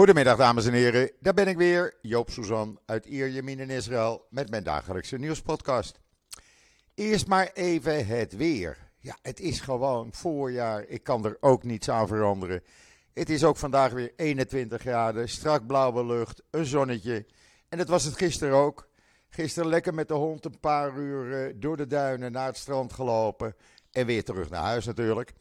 Goedemiddag dames en heren, daar ben ik weer, Joop Suzan uit Ierjemien in Israël met mijn dagelijkse nieuwspodcast. Eerst maar even het weer. Ja, het is gewoon voorjaar, ik kan er ook niets aan veranderen. Het is ook vandaag weer 21 graden, strak blauwe lucht, een zonnetje. En dat was het gisteren ook. Gisteren lekker met de hond een paar uur door de duinen naar het strand gelopen. En weer terug naar huis natuurlijk.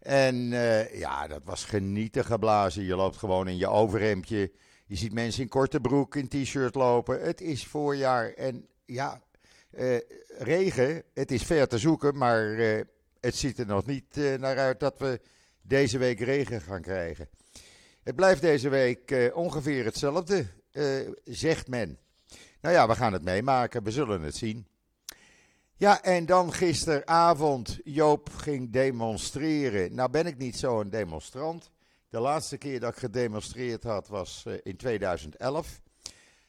En eh, ja, dat was genieten geblazen. Je loopt gewoon in je overhemdje. Je ziet mensen in korte broek, in t-shirt lopen. Het is voorjaar. En ja, eh, regen, het is ver te zoeken. Maar eh, het ziet er nog niet naar uit dat we deze week regen gaan krijgen. Het blijft deze week ongeveer hetzelfde, zegt men. Nou ja, we gaan het meemaken. We zullen het zien. Ja, en dan gisteravond, Joop ging demonstreren. Nou ben ik niet zo'n demonstrant. De laatste keer dat ik gedemonstreerd had was eh, in 2011.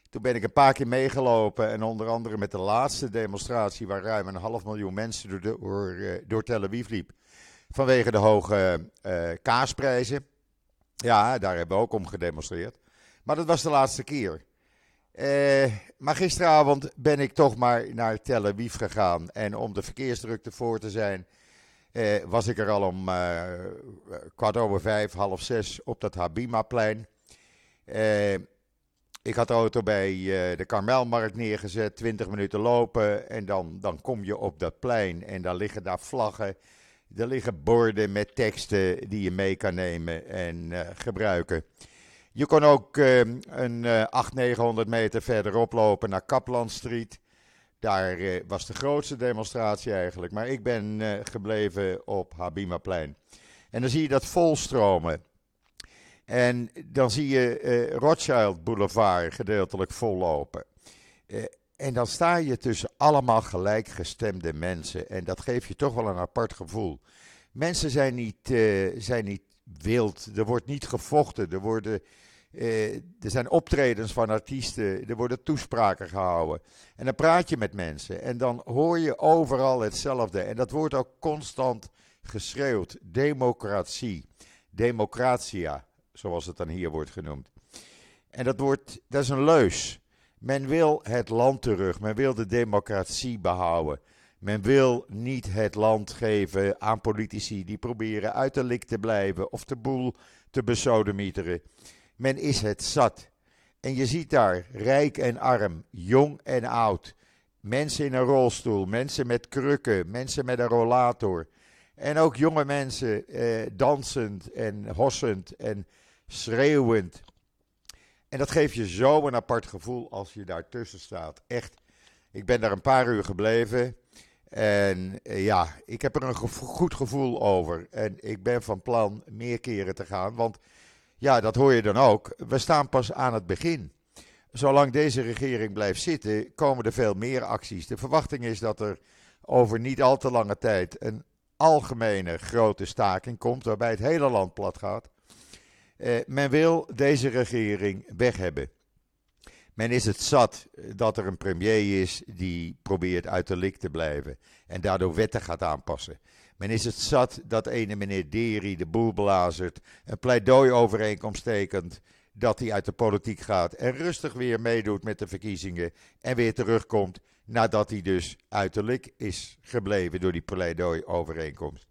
Toen ben ik een paar keer meegelopen en onder andere met de laatste demonstratie waar ruim een half miljoen mensen door, de, eh, door Tel Aviv liep. Vanwege de hoge eh, kaasprijzen. Ja, daar hebben we ook om gedemonstreerd. Maar dat was de laatste keer. Eh, maar gisteravond ben ik toch maar naar Tel Aviv gegaan. En om de verkeersdrukte voor te zijn, eh, was ik er al om eh, kwart over vijf, half zes op dat Habima-plein. Ik had de auto bij de Karmelmarkt neergezet, 20 minuten lopen. En dan, dan kom je op dat plein en daar liggen daar vlaggen. Er liggen borden met teksten die je mee kan nemen en gebruiken. Je kon ook eh, een eh 800, 900 meter verderop lopen naar Kaplan Street. Daar eh, was de grootste demonstratie eigenlijk. Maar ik ben eh, gebleven op Habimaplein. En dan zie je dat volstromen. En dan zie je eh, Rothschild Boulevard gedeeltelijk vollopen. En dan sta je tussen allemaal gelijkgestemde mensen. En dat geeft je toch wel een apart gevoel. Mensen zijn niet, zijn niet wild. Er wordt niet gevochten. Er, worden, eh, er zijn optredens van artiesten. Er worden toespraken gehouden. En dan praat je met mensen. En dan hoor je overal hetzelfde. En dat wordt ook constant geschreeuwd. Democratie. Democratia, zoals het dan hier wordt genoemd. En dat, wordt, dat is een leus. Men wil het land terug. Men wil de democratie behouden. Men wil niet het land geven aan politici die proberen uit de lik te blijven of de boel te besodemieteren. Men is het zat. En je ziet daar rijk en arm, jong en oud, mensen in een rolstoel, mensen met krukken, mensen met een rollator. En ook jonge mensen eh, dansend en hossend en schreeuwend. En dat geeft je zo een apart gevoel als je daartussen staat. Echt. Ik ben daar een paar uur gebleven. En eh, ja, ik heb er een goed gevoel over. En ik ben van plan meer keren te gaan. Want ja, dat hoor je dan ook. We staan pas aan het begin. Zolang deze regering blijft zitten, komen er veel meer acties. De verwachting is dat er over niet al te lange tijd een algemene grote staking komt, waarbij het hele land plat gaat. Eh, men wil deze regering weg hebben. Men is het zat dat er een premier is die probeert uit de lik te blijven en daardoor wetten gaat aanpassen. Men is het zat dat ene meneer Deri de boel blazert, een pleidooi-overeenkomst tekent dat hij uit de politiek gaat en rustig weer meedoet met de verkiezingen en weer terugkomt nadat hij dus uit de lik is gebleven door die pleidooi-overeenkomst.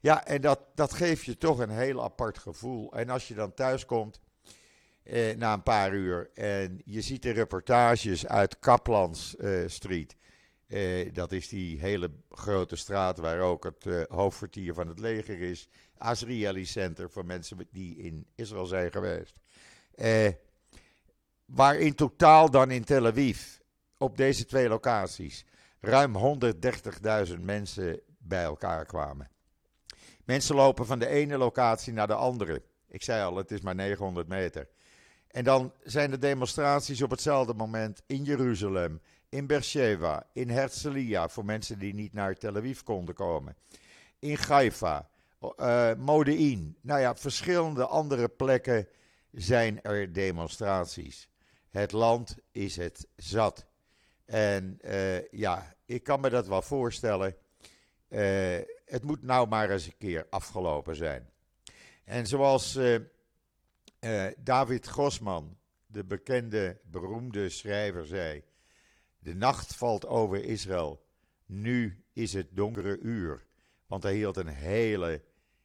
Ja, en dat, dat geeft je toch een heel apart gevoel. En als je dan thuis komt eh, na een paar uur en je ziet de reportages uit Kaplans eh, Street. Eh, dat is die hele grote straat waar ook het eh, hoofdkwartier van het leger is. Azrieli Center voor mensen die in Israël zijn geweest. Eh, waar in totaal dan in Tel Aviv, op deze twee locaties, ruim 130.000 mensen bij elkaar kwamen. Mensen lopen van de ene locatie naar de andere. Ik zei al, het is maar 900 meter. En dan zijn er demonstraties op hetzelfde moment in Jeruzalem, in Beersheba, in Herzliya voor mensen die niet naar Tel Aviv konden komen, in Haifa, uh, Modein. Nou ja, verschillende andere plekken zijn er demonstraties. Het land is het zat. En uh, ja, ik kan me dat wel voorstellen. Uh, het moet nou maar eens een keer afgelopen zijn. En zoals David Grossman, de bekende, beroemde schrijver, zei: De nacht valt over Israël. Nu is het donkere uur. Want hij hield een hele,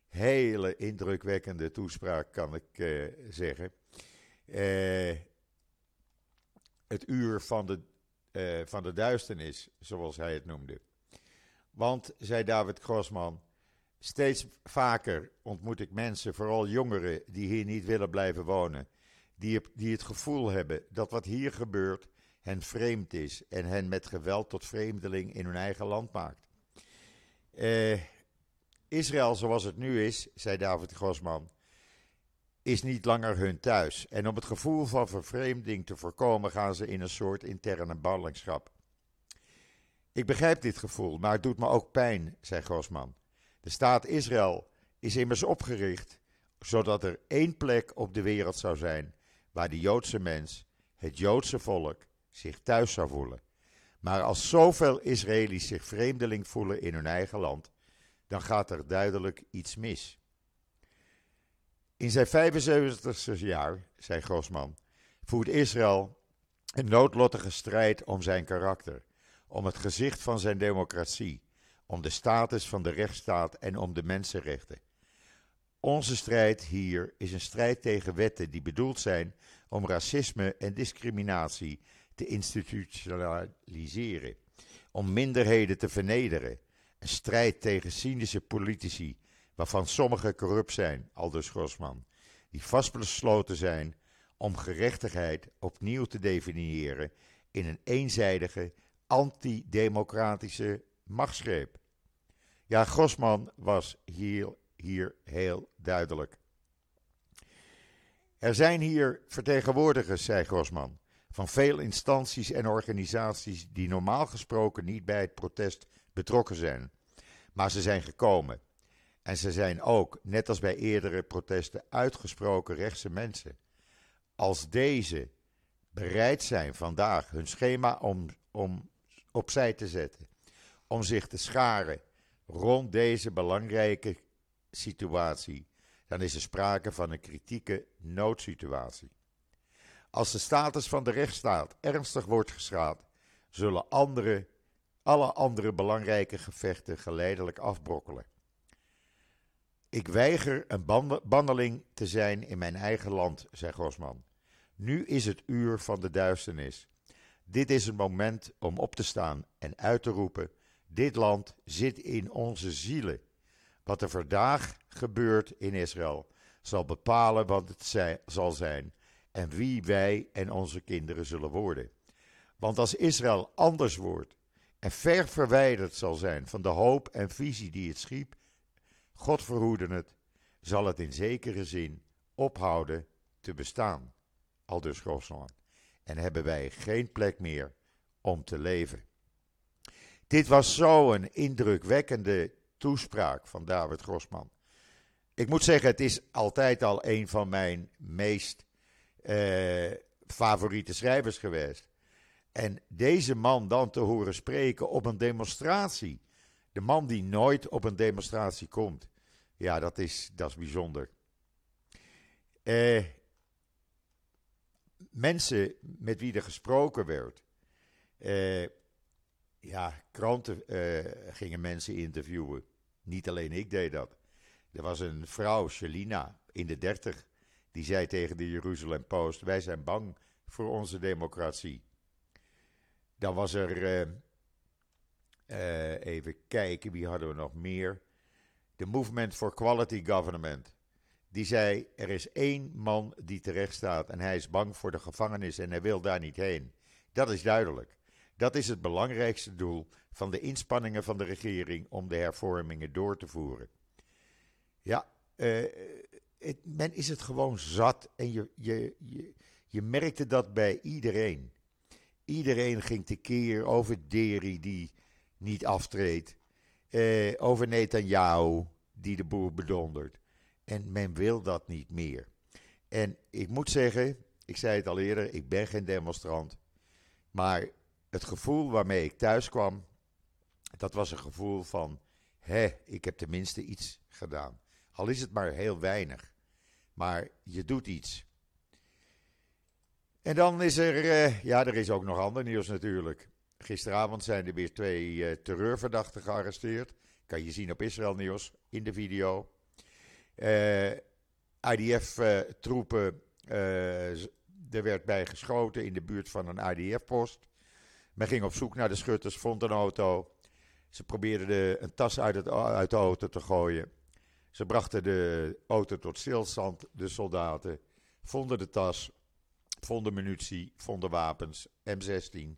hele indrukwekkende toespraak, kan ik uh, zeggen. Uh, het uur van de, uh, van de duisternis, zoals hij het noemde. Want, zei David Grossman, steeds vaker ontmoet ik mensen, vooral jongeren, die hier niet willen blijven wonen. Die, die het gevoel hebben dat wat hier gebeurt hen vreemd is en hen met geweld tot vreemdeling in hun eigen land maakt. Uh, Israël zoals het nu is, zei David Grossman, is niet langer hun thuis. En om het gevoel van vervreemding te voorkomen gaan ze in een soort interne ballingschap. Ik begrijp dit gevoel, maar het doet me ook pijn, zei Grossman. De staat Israël is immers opgericht zodat er één plek op de wereld zou zijn waar de Joodse mens, het Joodse volk, zich thuis zou voelen. Maar als zoveel Israëli's zich vreemdeling voelen in hun eigen land, dan gaat er duidelijk iets mis. In zijn 75ste jaar, zei Grossman, voert Israël een noodlottige strijd om zijn karakter, om het gezicht van zijn democratie, om de status van de rechtsstaat en om de mensenrechten. Onze strijd hier is een strijd tegen wetten die bedoeld zijn om racisme en discriminatie te institutionaliseren, om minderheden te vernederen, een strijd tegen cynische politici, waarvan sommigen corrupt zijn, aldus Grossman, die vastbesloten zijn om gerechtigheid opnieuw te definiëren in een eenzijdige, antidemocratische machtsgreep. Ja, Grossman was hier, hier heel duidelijk. Er zijn hier vertegenwoordigers, zei Grossman, van veel instanties en organisaties die normaal gesproken niet bij het protest betrokken zijn. Maar ze zijn gekomen. En ze zijn ook, net als bij eerdere protesten, uitgesproken rechtse mensen. Als deze bereid zijn vandaag hun schema om, om opzij te zetten, om zich te scharen rond deze belangrijke situatie, dan is er sprake van een kritieke noodsituatie. Als de status van de rechtsstaat ernstig wordt geschaad, zullen andere, alle andere belangrijke gevechten geleidelijk afbrokkelen. Ik weiger een bandeling te zijn in mijn eigen land, zei Gosman. Nu is het uur van de duisternis. Dit is het moment om op te staan en uit te roepen: Dit land zit in onze zielen. Wat er vandaag gebeurt in Israël zal bepalen wat het zal zijn en wie wij en onze kinderen zullen worden. Want als Israël anders wordt en ver verwijderd zal zijn van de hoop en visie die het schiep, God verhoede het, zal het in zekere zin ophouden te bestaan. Aldus Grossman. En hebben wij geen plek meer om te leven. Dit was zo'n indrukwekkende toespraak van David Grossman. Ik moet zeggen, het is altijd al een van mijn meest uh, favoriete schrijvers geweest. En deze man dan te horen spreken op een demonstratie. De man die nooit op een demonstratie komt. Ja, dat is, dat is bijzonder. Uh, mensen met wie er gesproken werd. Uh, ja, kranten gingen mensen interviewen. Niet alleen ik deed dat. Er was een vrouw, Shelina, in de dertig die zei tegen de Jeruzalem Post: Wij zijn bang voor onze democratie. Dan was er. Uh, uh, even kijken, wie hadden we nog meer? De Movement for Quality Government. Die zei: Er is één man die terecht staat en hij is bang voor de gevangenis en hij wil daar niet heen. Dat is duidelijk. Dat is het belangrijkste doel van de inspanningen van de regering om de hervormingen door te voeren. Ja, uh, men is het gewoon zat. En je, je, je, je merkte dat bij iedereen. Iedereen ging tekeer over Deri die niet aftreedt. Eh, over Netanyahu die de boer bedondert. En men wil dat niet meer. En ik moet zeggen, ik zei het al eerder, ik ben geen demonstrant. Maar het gevoel waarmee ik thuis kwam, dat was een gevoel van, hè, ik heb tenminste iets gedaan. Al is het maar heel weinig. Maar je doet iets. En dan is er, uh, ja, er is ook nog ander nieuws natuurlijk. Gisteravond zijn er weer twee uh, terreurverdachten gearresteerd. Kan je zien op Israël Nieuws in de video. Uh, IDF-troepen, er werd bij geschoten in de buurt van een IDF-post. Men ging op zoek naar de schutters, vond een auto. Ze probeerden de, een tas uit, het, uit de auto te gooien. Ze brachten de auto tot stilstand, de soldaten. Vonden de tas, vonden munitie, vonden wapens, M16.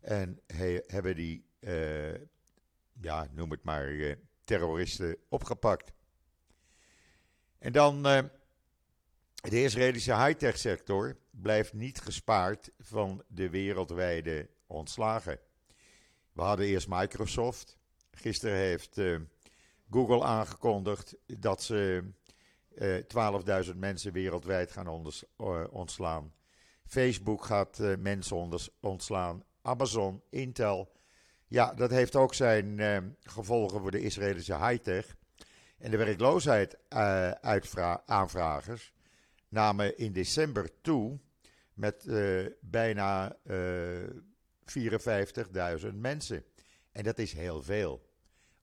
En he, hebben die, uh, ja, noem het maar, uh, terroristen opgepakt. En dan uh, de Israëlische high-tech sector blijft niet gespaard van de wereldwijde ontslagen. We hadden eerst Microsoft. Gisteren heeft Google aangekondigd dat ze uh, 12.000 mensen wereldwijd gaan uh, ontslaan. Facebook gaat mensen ontslaan. Amazon, Intel. Ja, dat heeft ook zijn gevolgen voor de Israëlische high-tech. En de werkloosheid aanvragers namen in december toe met bijna 54.000 mensen. En dat is heel veel.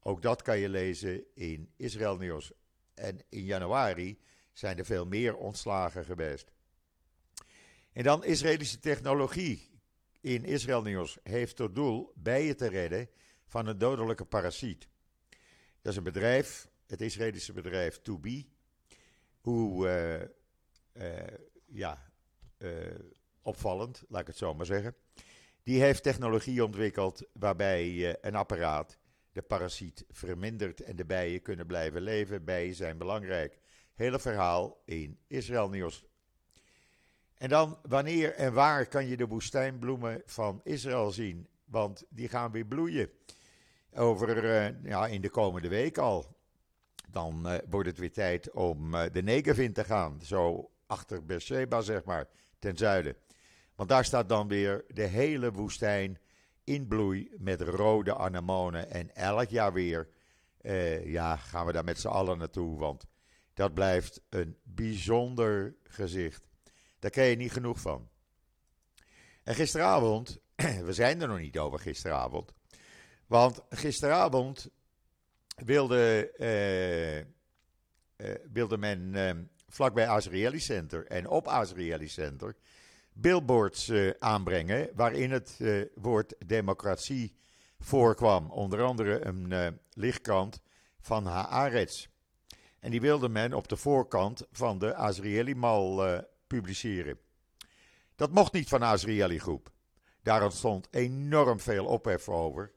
Ook dat kan je lezen in Israël Nieuws. En in januari zijn er veel meer ontslagen geweest. En dan Israëlische technologie in Israël Nieuws heeft tot doel bijen te redden van een dodelijke parasiet. Dat is een bedrijf, het Israëlische bedrijf 2B. Hoe uh, uh, ja, uh, opvallend, laat ik het zo maar zeggen. Die heeft technologie ontwikkeld waarbij een apparaat de parasiet vermindert en de bijen kunnen blijven leven. Bijen zijn belangrijk. Hele verhaal in Israël Nieuws. En dan, wanneer en waar kan je de woestijnbloemen van Israël zien? Want die gaan weer bloeien. Over, uh, ja, in de komende week al. Dan uh, wordt het weer tijd om uh, de Negev in te gaan. Zo achter Beersheba, zeg maar, ten zuiden. Want daar staat dan weer de hele woestijn in bloei met rode anemonen. En elk jaar weer uh, ja, gaan we daar met z'n allen naartoe. Want dat blijft een bijzonder gezicht. Daar krijg je niet genoeg van. En gisteravond, we zijn er nog niet over gisteravond. Want gisteravond wilde, uh, uh, wilde men vlakbij Azrieli Center en op Azrieli Center billboards uh, aanbrengen waarin het uh, woord democratie voorkwam. Onder andere een uh, lichtkrant van Haaretz. En die wilde men op de voorkant van de Azrieli-mal publiceren. Dat mocht niet van de Azrieli-groep. Daar ontstond enorm veel ophef over.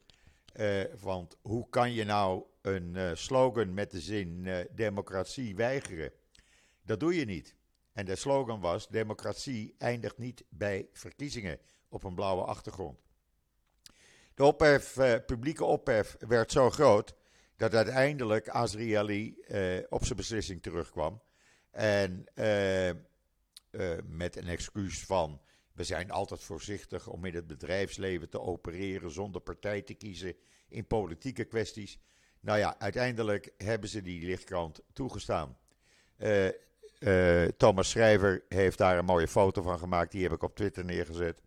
want hoe kan je nou een slogan met de zin democratie weigeren? Dat doe je niet. En de slogan was: Democratie eindigt niet bij verkiezingen op een blauwe achtergrond. De eh, publieke ophef werd zo groot dat uiteindelijk Azrieli eh, op zijn beslissing terugkwam. En eh, eh, met een excuus van: we zijn altijd voorzichtig om in het bedrijfsleven te opereren zonder partij te kiezen in politieke kwesties. Nou ja, uiteindelijk hebben ze die lichtkrant toegestaan. Uh, Thomas Schrijver heeft daar een mooie foto van gemaakt. Die heb ik op Twitter neergezet.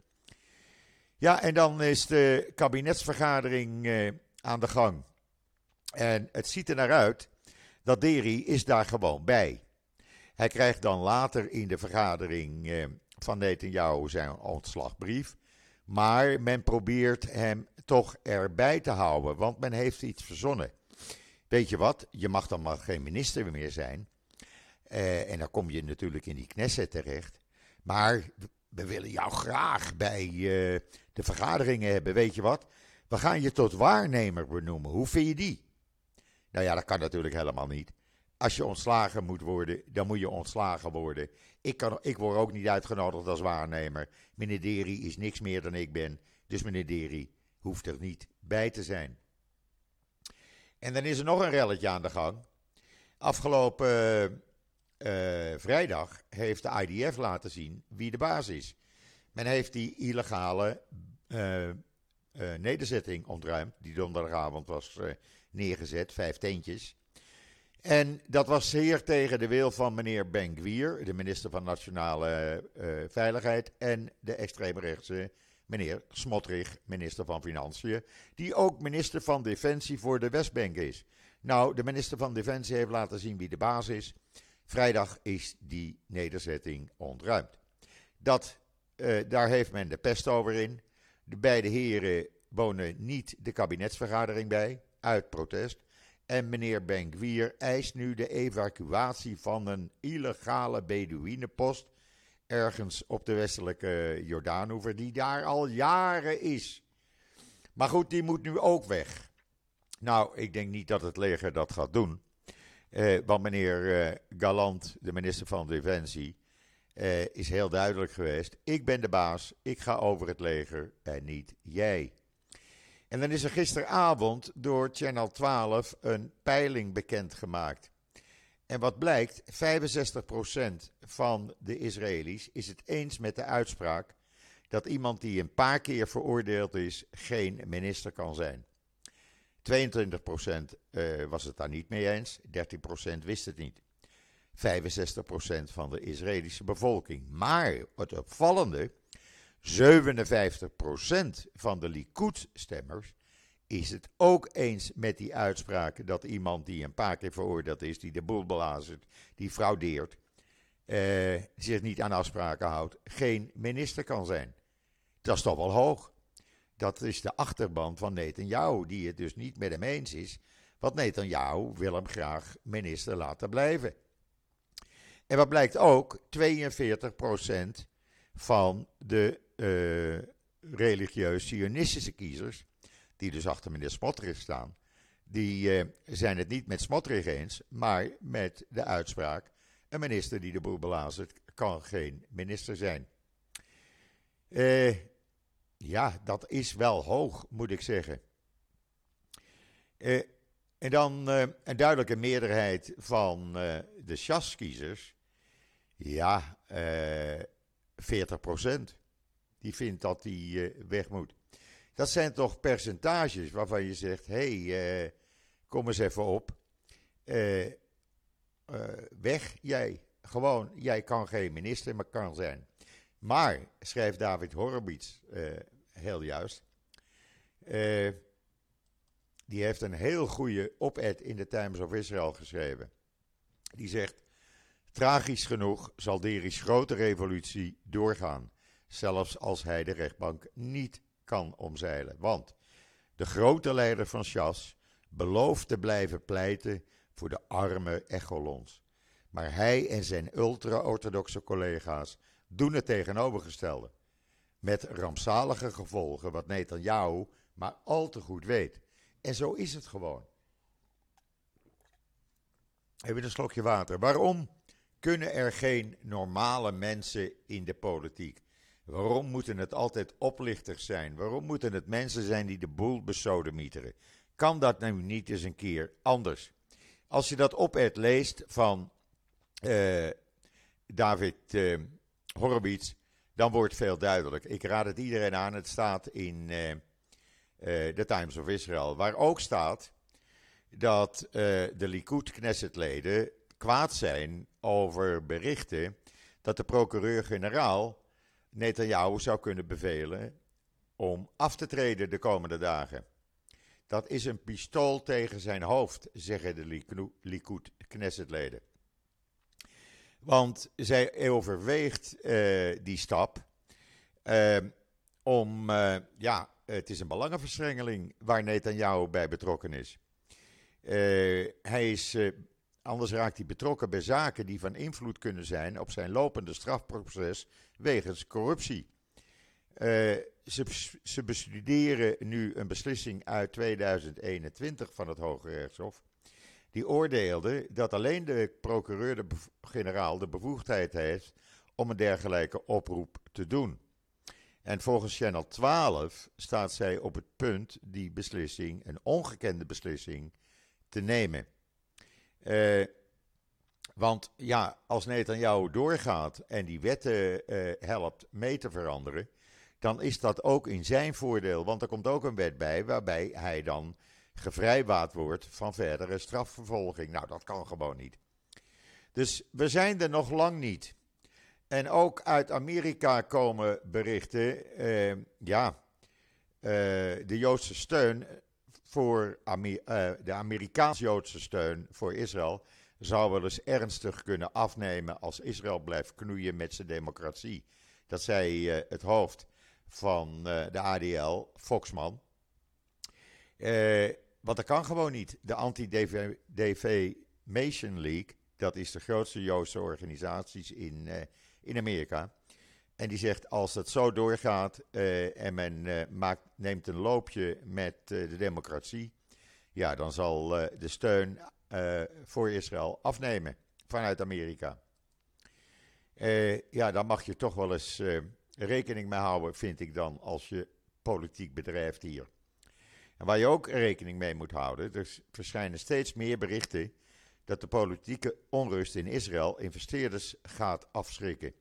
Ja, en dan is de kabinetsvergadering uh, aan de gang. En het ziet er naar uit dat Deri is daar gewoon bij. Hij krijgt dan later in de vergadering uh, van Netanyahu zijn ontslagbrief. Maar men probeert hem toch erbij te houden, want men heeft iets verzonnen. Weet je wat? Je mag dan maar geen minister meer zijn. Uh, en dan kom je natuurlijk in die Knesset terecht. Maar we willen jou graag bij uh, de vergaderingen hebben. Weet je wat? We gaan je tot waarnemer benoemen. Hoe vind je die? Nou ja, dat kan natuurlijk helemaal niet. Als je ontslagen moet worden, dan moet je ontslagen worden. Ik, kan, ik word ook niet uitgenodigd als waarnemer. Meneer Deri is niks meer dan ik ben. Dus meneer Deri hoeft er niet bij te zijn. En dan is er nog een relletje aan de gang. Afgelopen vrijdag heeft de IDF laten zien wie de baas is. Men heeft die illegale uh, uh, nederzetting ontruimd, die donderdagavond was neergezet, vijf teentjes. En dat was zeer tegen de wil van meneer Ben-Gvir, de minister van Nationale Veiligheid, en de extreemrechtse meneer Smotrich, minister van Financiën, die ook minister van Defensie voor de Westbank is. Nou, de minister van Defensie heeft laten zien wie de baas is. Vrijdag is die nederzetting ontruimd. Dat, uh, daar heeft men de pest over in. De beide heren wonen niet de kabinetsvergadering bij, uit protest. En meneer Benkwier eist nu de evacuatie van een illegale Bedouinenpost ergens op de westelijke Jordaanoever, die daar al jaren is. Maar goed, die moet nu ook weg. Nou, ik denk niet dat het leger dat gaat doen. Eh, want meneer eh, Galant, de minister van Defensie, eh, is heel duidelijk geweest. Ik ben de baas, ik ga over het leger en niet jij. En dan is er gisteravond door Channel 12 een peiling bekendgemaakt. En wat blijkt, 65% van de Israëli's is het eens met de uitspraak dat iemand die een paar keer veroordeeld is geen minister kan zijn. 22% uh, was het daar niet mee eens, 13% wist het niet. 65% van de Israëlische bevolking. Maar het opvallende, 57% van de Likud-stemmers is het ook eens met die uitspraak dat iemand die een paar keer veroordeeld is, die de boel belazert, die fraudeert, eh, zich niet aan afspraken houdt, geen minister kan zijn. Dat is toch wel hoog. Dat is de achterban van Netanyahu, die het dus niet met hem eens is. Want Netanyahu wil hem graag minister laten blijven. En wat blijkt ook, 42% van de uh, religieus sionistische kiezers, die dus achter meneer Smotrich staan, die uh, zijn het niet met Smotrich eens, maar met de uitspraak: een minister die de boel belazert kan geen minister zijn. Uh, ja, dat is wel hoog, moet ik zeggen. en dan een duidelijke meerderheid van de Shas-kiezers. Ja, 40 procent die vindt dat die weg moet. Dat zijn toch percentages waarvan je zegt: hé, hey, kom eens even op. Weg jij. Gewoon, jij kan geen minister, maar kan zijn. Maar, schrijft David Horowitz heel juist. die heeft een heel goede op-ed in de Times of Israel geschreven. Die zegt: Tragisch genoeg zal Deri's grote revolutie doorgaan zelfs als hij de rechtbank niet kan omzeilen. Want de grote leider van Chas belooft te blijven pleiten voor de arme echolons. Maar hij en zijn ultra-orthodoxe collega's doen het tegenovergestelde. Met rampzalige gevolgen, wat Netanyahu maar al te goed weet. En zo is het gewoon. Even een slokje water. Waarom kunnen er geen normale mensen in de politiek? Waarom moeten het altijd oplichters zijn? Waarom moeten het mensen zijn die de boel besodemieteren? Kan dat nu niet eens een keer anders? Als je dat op leest van uh, David uh, Horowitz, dan wordt veel duidelijk. Ik raad het iedereen aan. Het staat in uh, The Times of Israel, waar ook staat dat de Likud-Knesset-leden kwaad zijn over berichten dat de procureur-generaal Netanyahu zou kunnen bevelen om af te treden de komende dagen. Dat is een pistool tegen zijn hoofd, zeggen de Likud Knessetleden. Want zij overweegt uh, die stap uh, om, uh, ja, het is een belangenverstrengeling waar Netanyahu bij betrokken is. hij is Anders raakt hij betrokken bij zaken die van invloed kunnen zijn op zijn lopende strafproces wegens corruptie. Ze, ze, bestuderen nu een beslissing uit 2021 van het Hoge Rechtshof. Die oordeelde dat alleen de procureur-generaal de, bevoegdheid heeft om een dergelijke oproep te doen. En volgens Channel 12 staat zij op het punt die beslissing, een ongekende beslissing, te nemen. Uh, want ja, als Netanyahu doorgaat en die wetten uh, helpt mee te veranderen, dan is dat ook in zijn voordeel. Want er komt ook een wet bij waarbij hij dan gevrijwaard wordt van verdere strafvervolging. Nou, dat kan gewoon niet. Dus we zijn er nog lang niet. En ook uit Amerika komen berichten. Eh, ja, uh, de Joodse steun voor uh, de Amerikaans-Joodse steun voor Israël zou wel eens ernstig kunnen afnemen als Israël blijft knoeien met zijn democratie. Dat zei het hoofd van de ADL, Foxman. Want dat kan gewoon niet. De Anti-Defamation League, dat is de grootste Joodse organisatie in in Amerika. En die zegt als het zo doorgaat uh, en men uh, maakt, neemt een loopje met de democratie, ja, dan zal de steun voor Israël afnemen vanuit Amerika. ja, daar mag je toch wel eens rekening mee houden, vind ik dan, als je politiek bedrijft hier. En waar je ook rekening mee moet houden, er verschijnen steeds meer berichten dat de politieke onrust in Israël investeerders gaat afschrikken.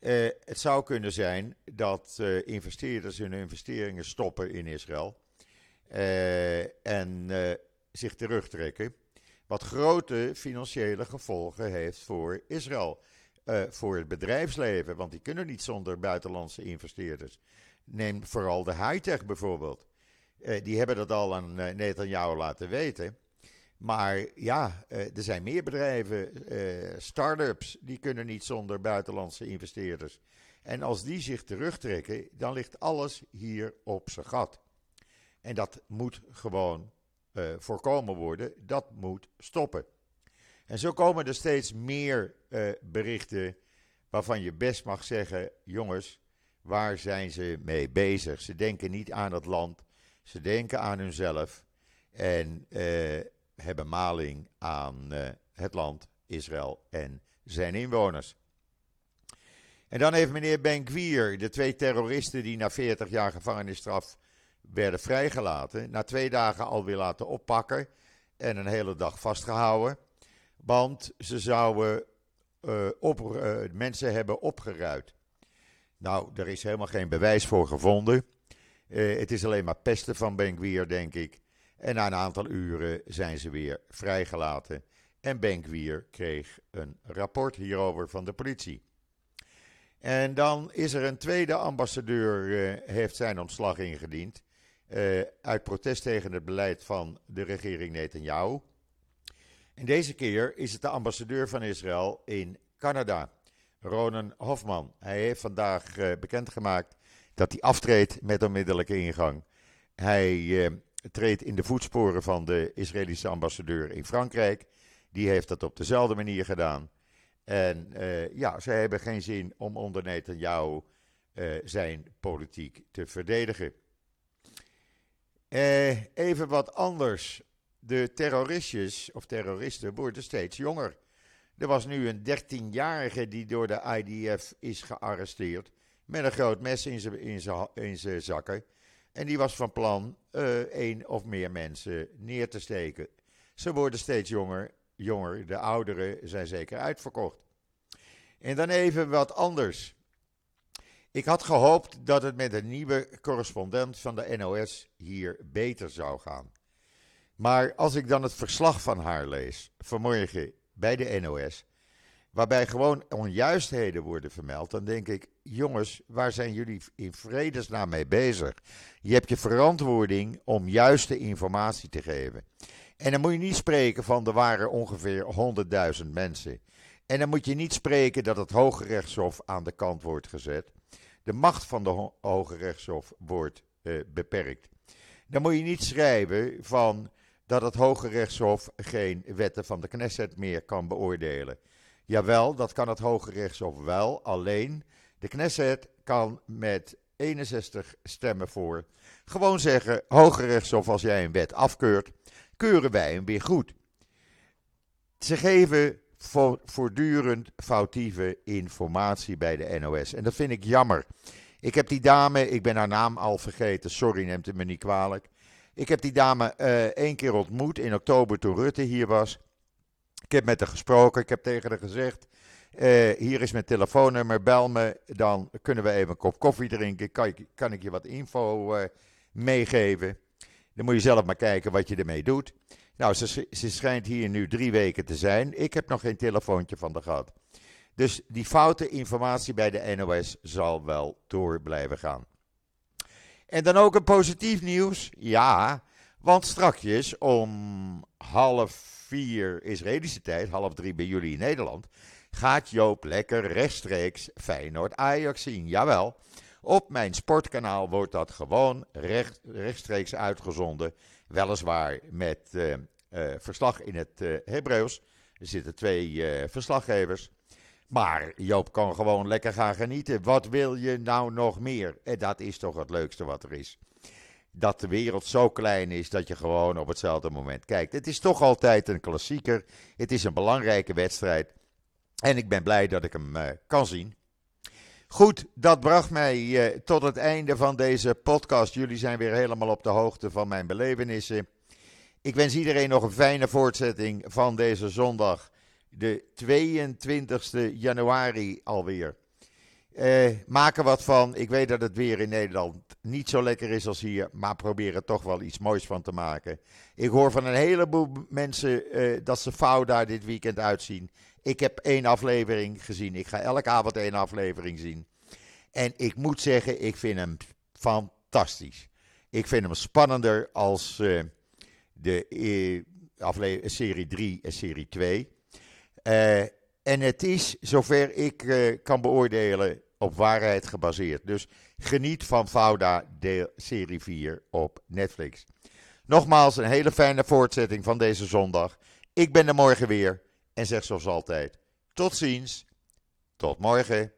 Uh, het zou kunnen zijn dat uh, investeerders hun investeringen stoppen in Israël uh, en zich terugtrekken. Wat grote financiële gevolgen heeft voor Israël. voor het bedrijfsleven, want die kunnen niet zonder buitenlandse investeerders. Neem vooral de high-tech bijvoorbeeld. Die hebben dat al aan Netanyahu laten weten. Maar ja, eh, er zijn meer bedrijven, uh, start-ups, die kunnen niet zonder buitenlandse investeerders. En als die zich terugtrekken, dan ligt alles hier op zijn gat. En dat moet gewoon uh, voorkomen worden, dat moet stoppen. En zo komen er steeds meer berichten waarvan je best mag zeggen: jongens, waar zijn ze mee bezig? Ze denken niet aan het land, ze denken aan hunzelf. En hebben maling aan uh, het land Israël en zijn inwoners. En dan heeft meneer Ben Gvir, de twee terroristen die na 40 jaar gevangenisstraf werden vrijgelaten, na twee dagen alweer laten oppakken en een hele dag vastgehouden. Want ze zouden uh, mensen hebben opgeruid. Nou, er is helemaal geen bewijs voor gevonden. Het is alleen maar pesten van Ben Gvir, denk ik. En na een aantal uren zijn ze weer vrijgelaten. En Benkwier kreeg een rapport hierover van de politie. En dan is er een tweede ambassadeur, uh, heeft zijn ontslag ingediend. Uh, uit protest tegen het beleid van de regering Netanyahu. En deze keer is het de ambassadeur van Israël in Canada, Ronan Hofman. Hij heeft vandaag bekendgemaakt dat hij aftreedt met onmiddellijke ingang. Hij treedt in de voetsporen van de Israëlische ambassadeur in Frankrijk. Die heeft dat op dezelfde manier gedaan. En uh, ja, zij hebben geen zin om onder Netanyahu uh, zijn politiek te verdedigen. Uh, even wat anders. De terroristjes of terroristen worden steeds jonger. Er was nu een 13-jarige die door de IDF is gearresteerd. Met een groot mes in zijn zakken. En die was van plan uh, één of meer mensen neer te steken. Ze worden steeds jonger, jonger. De ouderen zijn zeker uitverkocht. En dan even wat anders. Ik had gehoopt dat het met een nieuwe correspondent van de NOS hier beter zou gaan. Maar als ik dan het verslag van haar lees, vanmorgen bij de NOS, waarbij gewoon onjuistheden worden vermeld, dan denk ik, jongens, waar zijn jullie in vredesnaam mee bezig? Je hebt je verantwoording om juiste informatie te geven. En dan moet je niet spreken van er waren ongeveer 100.000 mensen. En dan moet je niet spreken dat het Hoge Rechtshof aan de kant wordt gezet. De macht van de Hoge Rechtshof wordt uh, beperkt. Dan moet je niet schrijven van dat het Hoge Rechtshof geen wetten van de Knesset meer kan beoordelen. Jawel, dat kan het Hoge Rechtshof wel. Alleen de Knesset kan met 61 stemmen voor gewoon zeggen: Hoge Rechtshof, als jij een wet afkeurt, keuren wij hem weer goed. Ze geven voortdurend foutieve informatie bij de NOS. En dat vind ik jammer. Ik heb die dame, ik ben haar naam al vergeten, sorry, neemt het me niet kwalijk. Ik heb die dame uh, één keer ontmoet in oktober toen Rutte hier was. Ik heb met haar gesproken. Ik heb tegen haar gezegd: uh, Hier is mijn telefoonnummer. Bel me. Dan kunnen we even een kop koffie drinken. Kan ik, kan ik je wat info uh, meegeven? Dan moet je zelf maar kijken wat je ermee doet. Nou, ze, ze schijnt hier nu drie weken te zijn. Ik heb nog geen telefoontje van de gehad. Dus die foute informatie bij de NOS zal wel door blijven gaan. En dan ook een positief nieuws. Ja, want strakjes om half vier Israëlische tijd, half drie bij jullie in Nederland, gaat Joop lekker rechtstreeks Feyenoord Ajax zien. Jawel, op mijn sportkanaal wordt dat gewoon recht, rechtstreeks uitgezonden. Weliswaar met uh, uh, verslag in het uh, Hebreeuws. Er zitten twee verslaggevers. Maar Joop kan gewoon lekker gaan genieten. Wat wil je nou nog meer? En dat is toch het leukste wat er is. Dat de wereld zo klein is dat je gewoon op hetzelfde moment kijkt. Het is toch altijd een klassieker. Het is een belangrijke wedstrijd. En ik ben blij dat ik hem uh, kan zien. Goed, dat bracht mij uh, tot het einde van deze podcast. Jullie zijn weer helemaal op de hoogte van mijn belevenissen. Ik wens iedereen nog een fijne voortzetting van deze zondag de 22 januari alweer. Maak er wat van. Ik weet dat het weer in Nederland niet zo lekker is als hier, maar probeer er toch wel iets moois van te maken. Ik hoor van een heleboel mensen uh, dat ze fout daar dit weekend uitzien. Ik heb één aflevering gezien. Ik ga elke avond één aflevering zien. En ik moet zeggen, ik vind hem fantastisch. Ik vind hem spannender als uh, de serie 3 en serie 2. En het is, zover ik uh, kan beoordelen, op waarheid gebaseerd. Dus geniet van Fauda, deel, serie 4 op Netflix. Nogmaals, een hele fijne voortzetting van deze zondag. Ik ben er morgen weer en zeg zoals altijd: tot ziens, tot morgen.